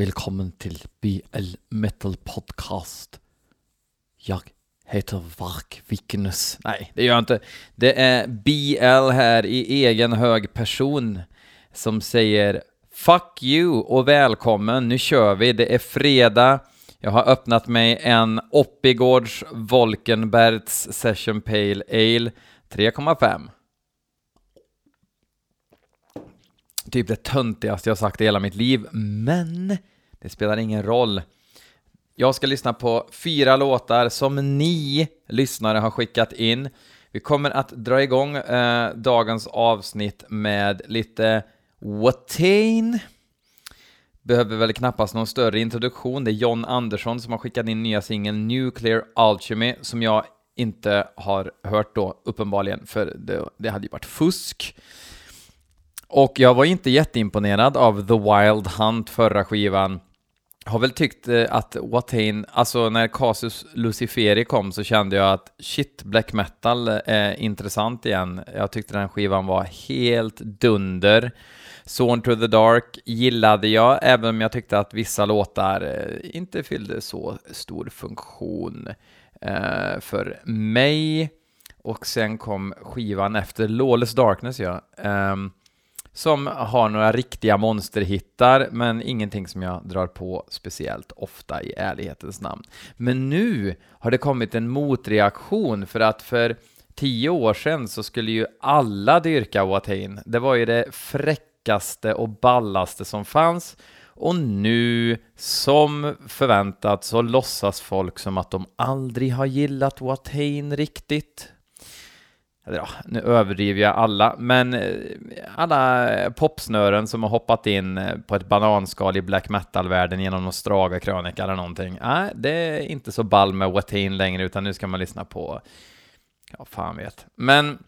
Välkommen till BL Metal Podcast. Jag heter Vark Vikenus. Nej, det gör jag inte. Det är BL här i egen hög person som säger Fuck you och välkommen, nu kör vi. Det är fredag. Jag har öppnat mig en Oppigårds Volkenbergs Session Pale Ale 3,5. Typ det töntigaste jag sagt i hela mitt liv, men det spelar ingen roll. Jag ska lyssna på fyra låtar som ni lyssnare har skickat in. Vi kommer att dra igång eh, dagens avsnitt med lite Watain. Behöver väl knappast någon större introduktion. Det är John Andersson som har skickat in nya singeln Nuclear Alchemy som jag inte har hört då, uppenbarligen, för det, det hade ju varit fusk. Och jag var inte jätteimponerad av The Wild Hunt förra skivan. Har väl tyckt eh, att Watain, alltså när Casus Luciferi kom så kände jag att shit, black metal är intressant igen. Jag tyckte den skivan var helt dunder. Zorn to the Dark gillade jag, även om jag tyckte att vissa låtar eh, inte fyllde så stor funktion för mig. Och sen kom skivan efter Lawless Darkness, ja. Um, som har några riktiga monsterhittar, men ingenting som jag drar på speciellt ofta i ärlighetens namn. Men nu har det kommit en motreaktion för att för tio år sedan så skulle ju alla dyrka Watain. Det var ju det fräckaste och ballaste som fanns. Och nu, som förväntat, så låtsas folk som att de aldrig har gillat Watain riktigt ja, nu överdriver jag alla, men eh, alla popsnören som har hoppat in eh, på ett bananskal i black metal-världen genom någon Straga krönika eller någonting. Nej, det är inte så ball med Watain längre, utan nu ska man lyssna på, ja, fan vet. Men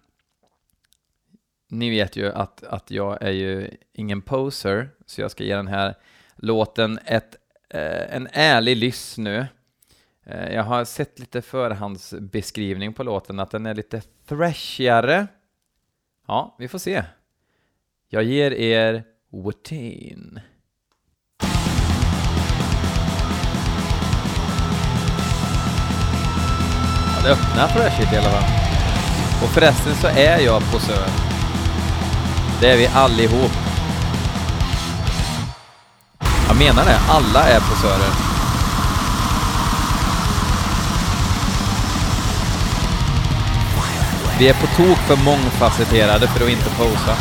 ni vet ju att, att jag är ju ingen poser, så jag ska ge den här låten ett, eh, en ärlig lyss nu. Eh, jag har sett lite förhandsbeskrivning på låten, att den är lite thrashigare. Ja, vi får se. Jag ger er Watain. Ja, det öppnar thrashigt i alla fall. Och förresten så är jag posör. Det är vi allihop. Jag menar det, alla är posörer. Vi är på tok för mångfacetterade för att inte posa.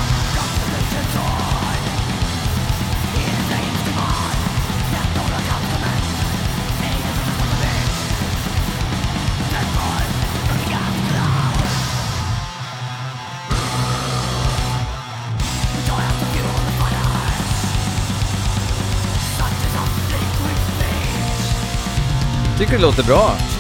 Tycker det låter bra.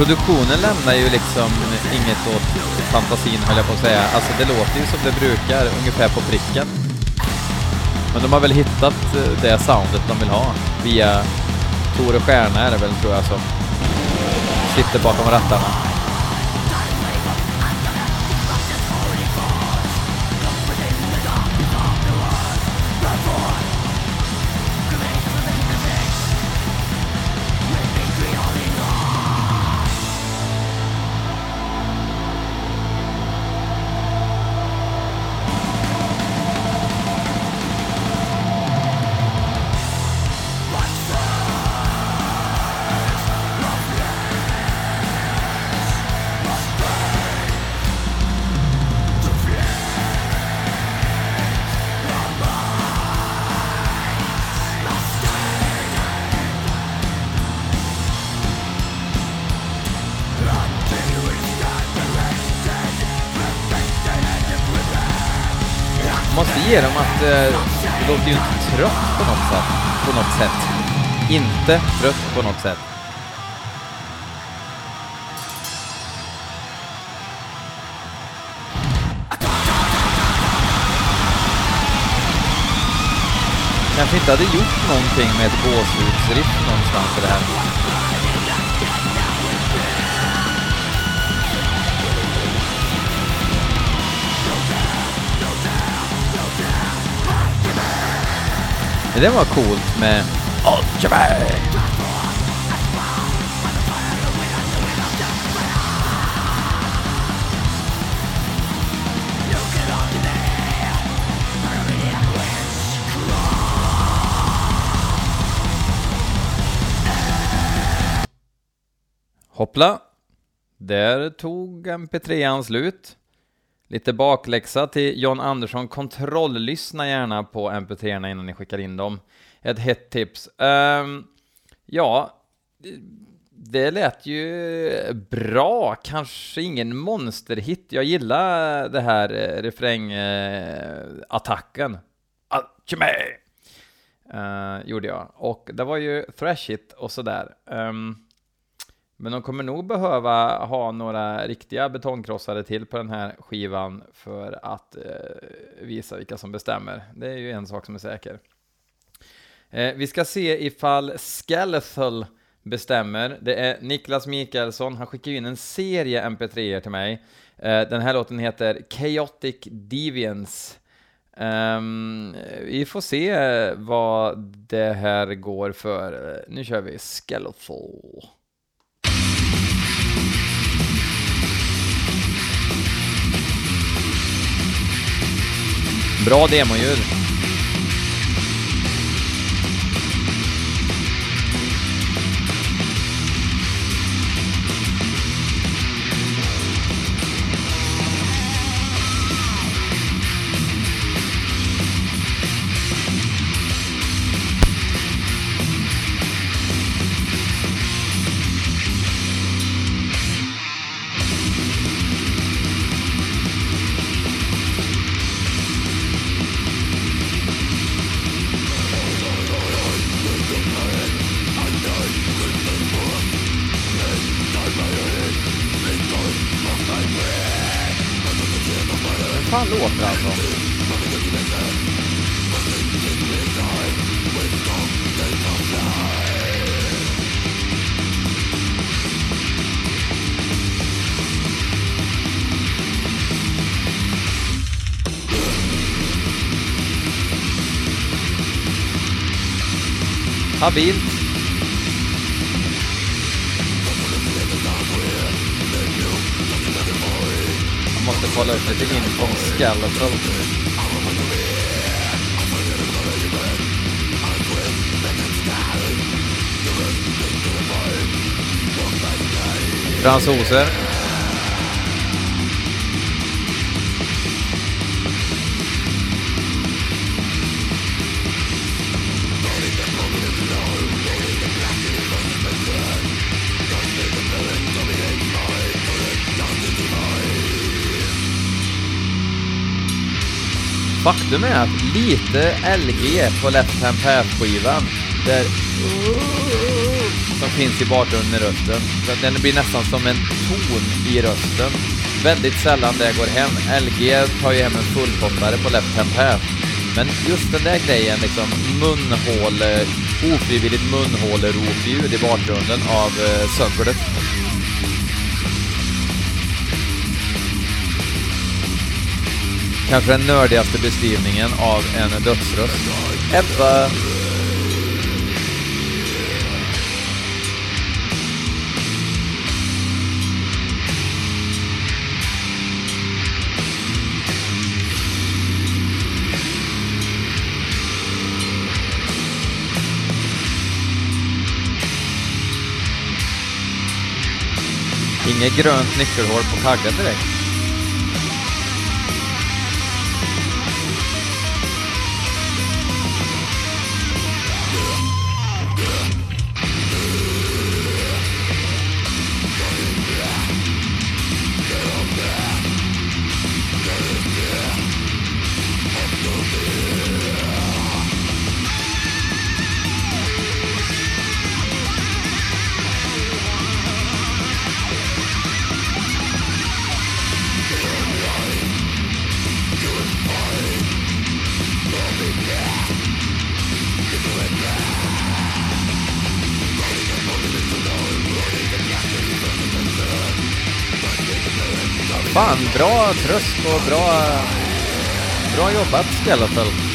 Produktionen lämnar ju liksom inget åt fantasin höll jag på att säga. Alltså det låter ju som det brukar, ungefär på pricken. Men de har väl hittat eh, det soundet de vill ha via Tore Stjärna är det väl tror jag som sitter bakom rattarna. Säger om att eh, det låter ju inte trött på något sätt. På något sätt. Inte trött på något sätt. kanske inte hade gjort någonting med ett gåshudsriff någonstans i det här. Det var coolt med Ultraman! Hoppla! Där tog MP3an slut. Lite bakläxa till John Andersson. Kontrolllyssna gärna på MP3 innan ni skickar in dem. Ett hett tips. Um, ja, det lät ju bra. Kanske ingen monsterhit. Jag gillar det här eh, refrängattacken. Uh, uh, gjorde jag. Och det var ju thrash-hit och sådär. Um, men de kommer nog behöva ha några riktiga betongkrossare till på den här skivan för att eh, visa vilka som bestämmer. Det är ju en sak som är säker. Eh, vi ska se ifall Skeletal bestämmer. Det är Niklas Mikaelsson, han skickar in en serie mp3-er till mig. Eh, den här låten heter Chaotic Deviance. Um, vi får se eh, vad det här går för. Eh, nu kör vi Skeletal. Bra demoljud. Habilt. måste kolla upp lite info om Skeletal. Fransoser. Faktum är att lite LG på Left Hand Path-skivan, där som finns i bakgrunden i rösten. Den blir nästan som en ton i rösten. Väldigt sällan det går hem. LG tar ju hem en fullkopplare på Left Hand Path. Men just den där grejen, liksom munhål, ofrivilligt munhåleropljud i bakgrunden av uh, Kanske den nördigaste beskrivningen av en dödsröst. Ebba Inget grönt nyckelhål på kaggen direkt. Fan, bra tröst och bra, bra jobbat Skeletal.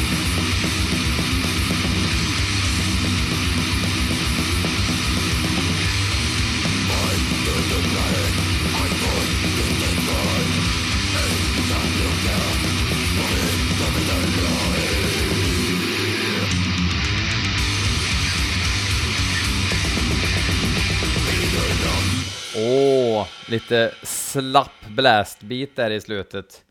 Lite slapp blastbeat där i slutet.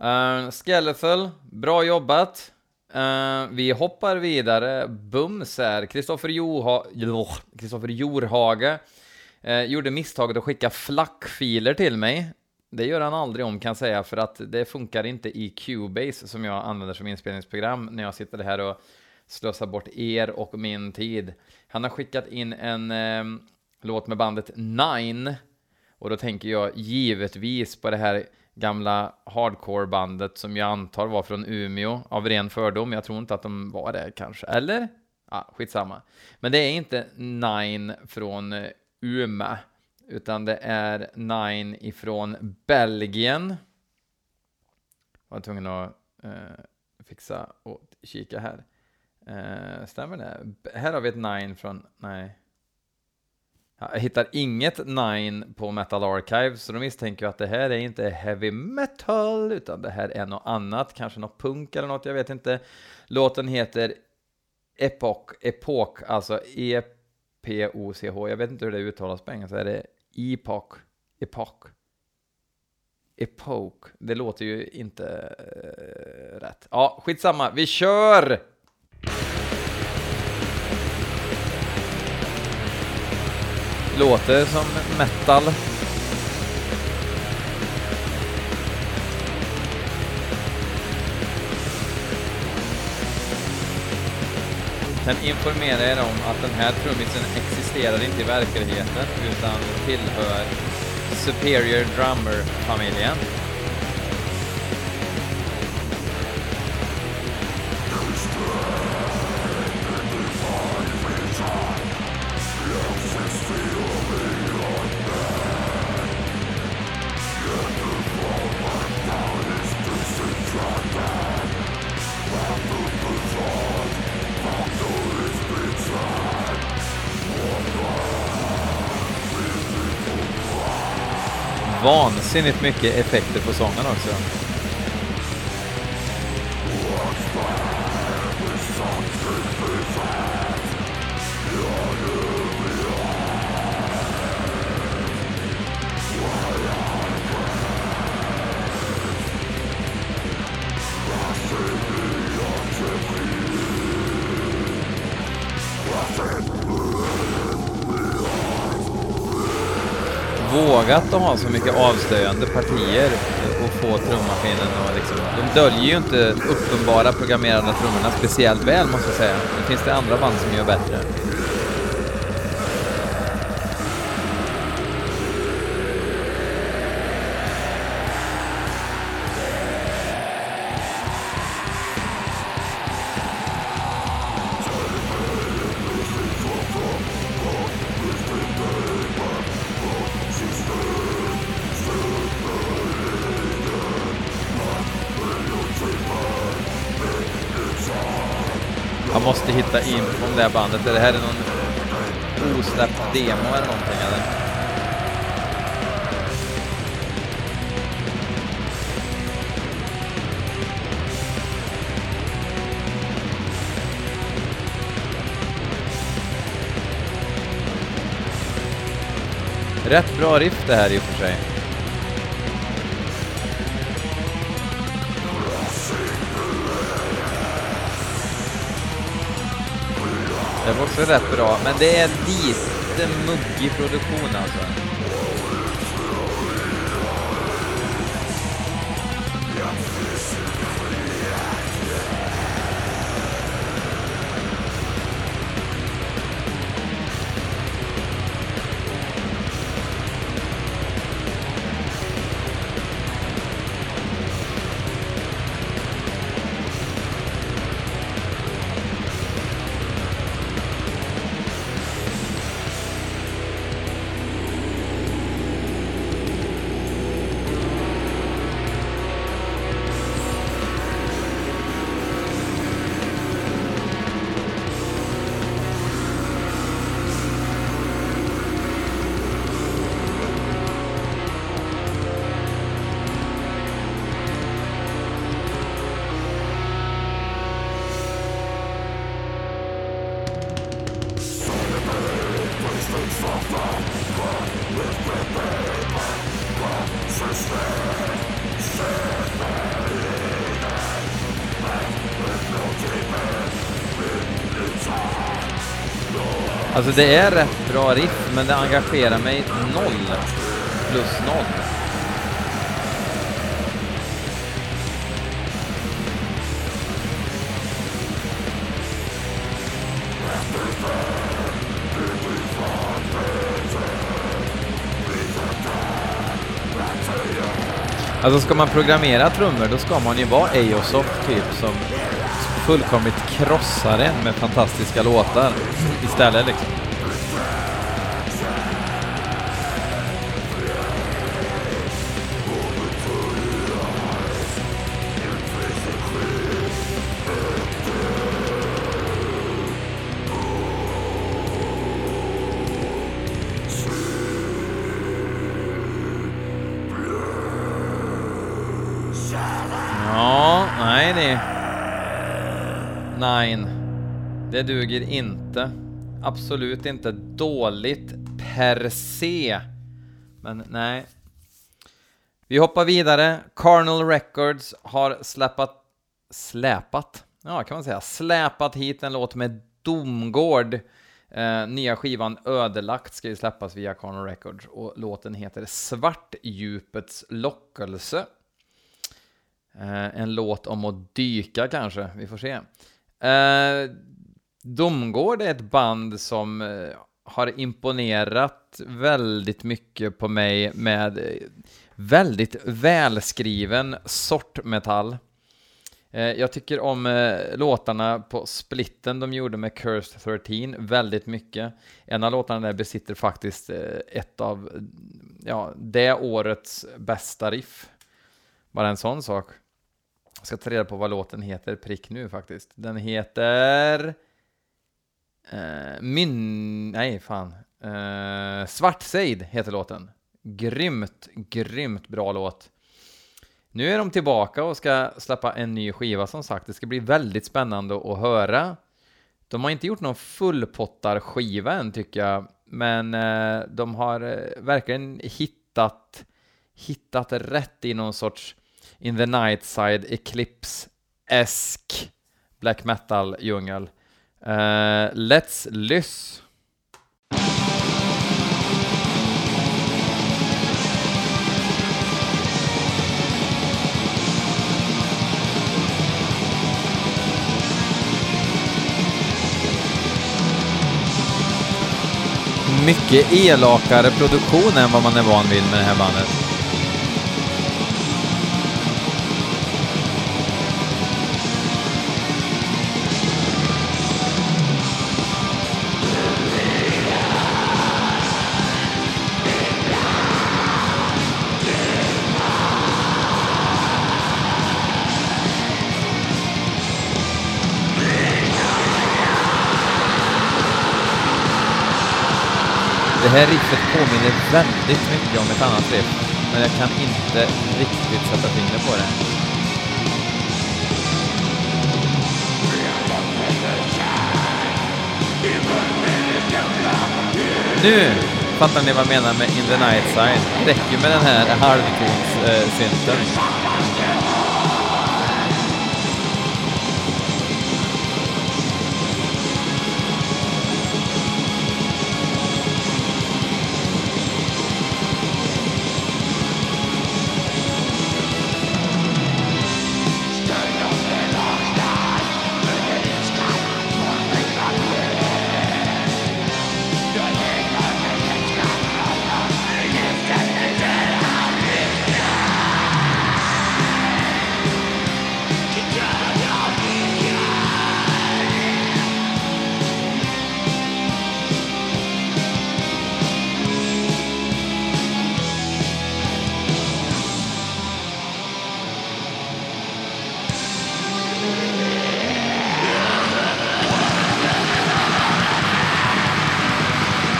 Eh, uh, Skellefel, bra jobbat. Uh, vi hoppar vidare. Bums här. Kristoffer Joha Jorhage uh, gjorde misstaget att skicka flackfiler till mig. Det gör han aldrig om kan jag säga, för att det funkar inte i Cubase som jag använder som inspelningsprogram när jag sitter här och slösar bort er och min tid. Han har skickat in en uh, låt med bandet Nine. Och då tänker jag givetvis på det här gamla hardcore-bandet som jag antar var från Umeå av ren fördom. Jag tror inte att de var det kanske, eller? Ja, skitsamma. Men det är inte Nine från eh, Umeå, utan det är Nine ifrån Belgien. Jag var tvungen att eh, fixa och kika här. Eh, stämmer det? Här har vi ett Nine från, nej. Jag hittar inget Nine på Metal Archive, så då misstänker jag att det här är inte heavy metal, utan det här är något annat, kanske något punk eller något, jag vet inte. Låten heter Epoch, Epoch, alltså E-P-O-C-H, jag vet inte hur det uttalas på engelska, är det Epoch, Epoch, Epoch, det låter ju inte uh, rätt. Ja, skitsamma, vi kör! Låter som metal. Sen informerar er om att den här trummisen existerar inte i verkligheten utan tillhör Superior Drummer-familjen. Vansinnigt mycket effekter på sången också. Vågat att ha så mycket avslöjande partier och få trummaskinen och liksom, de döljer ju inte uppenbara programmerade trummorna speciellt väl måste jag säga. Det finns det andra band som gör bättre. Inte hitta in om det här bandet. Är Det här är någon osläppt demo eller någonting eller? Rätt bra riff det här i och för sig. Det var också rätt bra, men det är lite muggig produktion alltså. Alltså det är rätt bra riff, men det engagerar mig noll plus noll. Alltså ska man programmera trummor då ska man ju vara Aosoft typ som fullkomligt krossar en med fantastiska låtar istället liksom. Det duger inte. Absolut inte dåligt per se. Men nej. Vi hoppar vidare. Carnal Records har släpat... Släpat? Ja, kan man säga. Släpat hit en låt med Domgård. Eh, nya skivan Ödelagt ska ju släppas via Carnal Records och låten heter Svartdjupets lockelse. Eh, en låt om att dyka kanske, vi får se. Eh, Domgård är ett band som eh, har imponerat väldigt mycket på mig med eh, väldigt välskriven sortmetall. Eh, jag tycker om låtarna på splitten de gjorde med Cursed 13 väldigt mycket. En av låtarna där besitter faktiskt ett av ja, det årets bästa riff. Bara en sån sak. Jag ska ta reda på vad låten heter prick nu faktiskt. Den heter... Uh, min... Nej, fan. Uh, Svart Seid heter låten. Grymt, grymt bra låt. Nu är de tillbaka och ska släppa en ny skiva som sagt. Det ska bli väldigt spännande att höra. De har inte gjort någon fullpottarskiva än tycker jag, men uh, de har uh, verkligen hittat, hittat rätt i någon sorts In the Nightside Eclipse-esk black metal-djungel. Uh, let's Lyss! Mycket elakare produktion än vad man är van vid med det här bandet. Det här riffet påminner väldigt mycket om ett annat riff, men jag kan inte riktigt sätta fingret på det. Nu fattar ni vad jag menar med In the Night Side. Det räcker med den här halvtons-synten.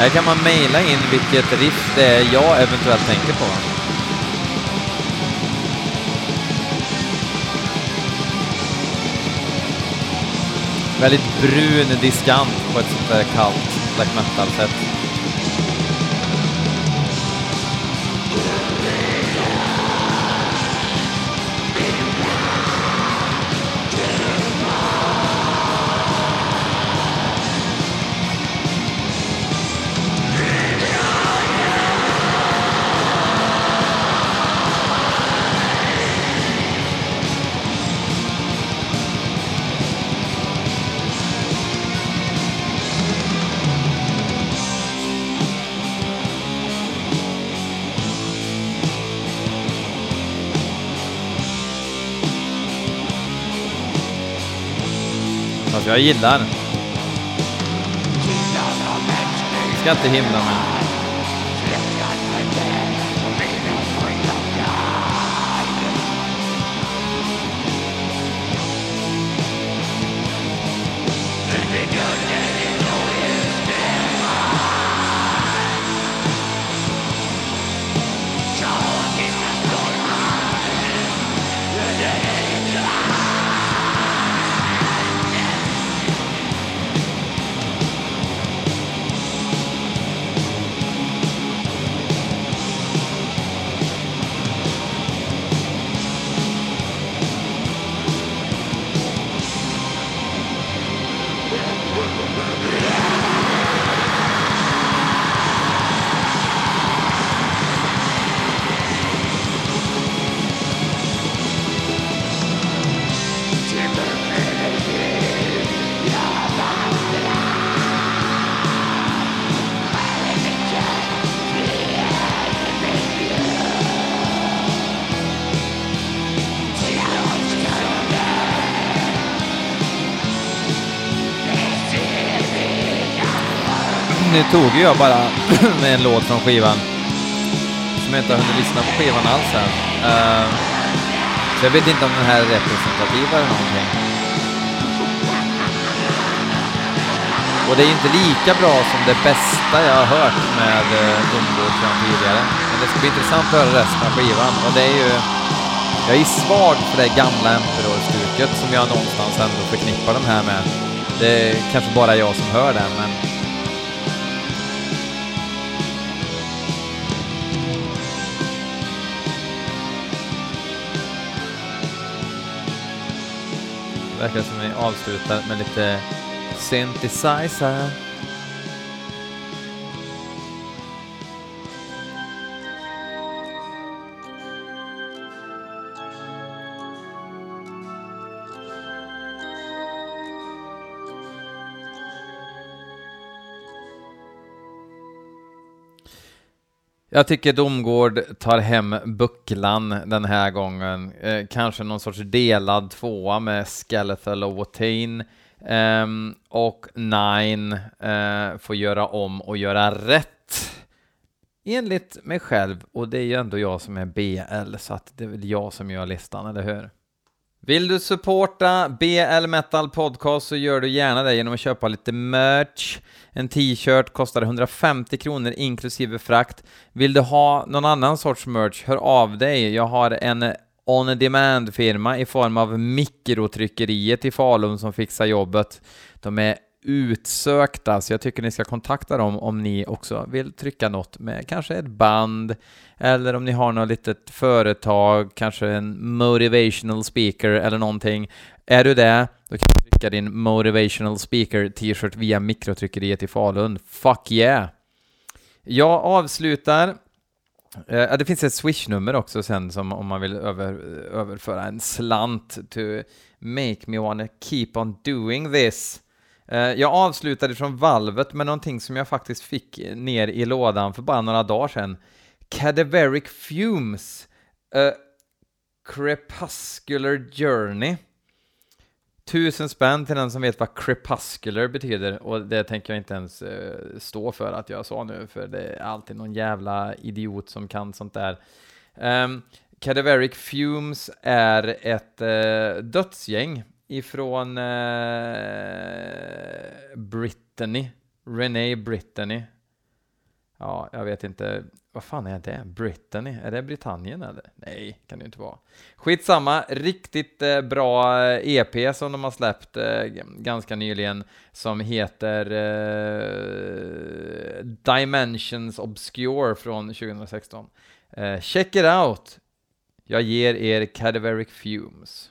Här kan man mejla in vilket riff det är jag eventuellt tänker på. Väldigt brun diskant på ett sånt där kallt black metal-sätt. Fast jag gillar. Ska inte himla med. Nu tog ju jag bara med en låt från skivan som jag inte har hunnit lyssna på skivan alls än. Uh, så jag vet inte om den här är representativ eller någonting. Och det är ju inte lika bra som det bästa jag har hört med eh, uh, Domgård från tidigare. Men det ska bli intressant att höra resten av skivan och det är ju jag är svag för det gamla Emperor-stuket som jag någonstans ändå förknippar de här med. Det är kanske bara jag som hör det, men verkar som vi avslutar med lite synthesizer. Jag tycker Domgård tar hem bucklan den här gången. Eh, kanske någon sorts delad tvåa med Skeletal och Watain. Eh, och Nine eh, får göra om och göra rätt. Enligt mig själv, och det är ju ändå jag som är BL, så att det är väl jag som gör listan, eller hur? Vill du supporta BL Metal Podcast så gör du gärna det genom att köpa lite merch. En t-shirt kostar 150 kronor inklusive frakt. Vill du ha någon annan sorts merch, hör av dig. Jag har en on-demand-firma i form av Mikrotryckeriet i Falun som fixar jobbet. De är utsökta, så jag tycker ni ska kontakta dem om ni också vill trycka något med kanske ett band, eller om ni har något litet företag, kanske en motivational speaker eller någonting. Är du det, då kan du trycka din motivational speaker t-shirt via mikrotryckeriet i Falun. Fuck yeah! Jag avslutar eh, det finns ett swishnummer också sen som om man vill över, överföra en slant to make me wanna keep on doing this. Eh, jag avslutade från valvet med någonting som jag faktiskt fick ner i lådan för bara några dagar sedan. Cadaveric Fumes, A Crepuscular Journey. Tusen spänn till den som vet vad crepuscular betyder och det tänker jag inte ens eh, stå för att jag sa nu för det är alltid någon jävla idiot som kan sånt där. Um, Cadaveric Fumes är ett uh, dödsgäng ifrån eh, Brittany, Renee Brittany. Ja, jag vet inte vad fan är det? Brittany? Är det Britannien eller? Nej, kan det inte vara. Skitsamma, riktigt eh, bra eh, EP som de har släppt eh, ganska nyligen som heter eh, Dimensions Obscure från 2016. Eh, check it out! Jag ger er Cadaveric Fumes.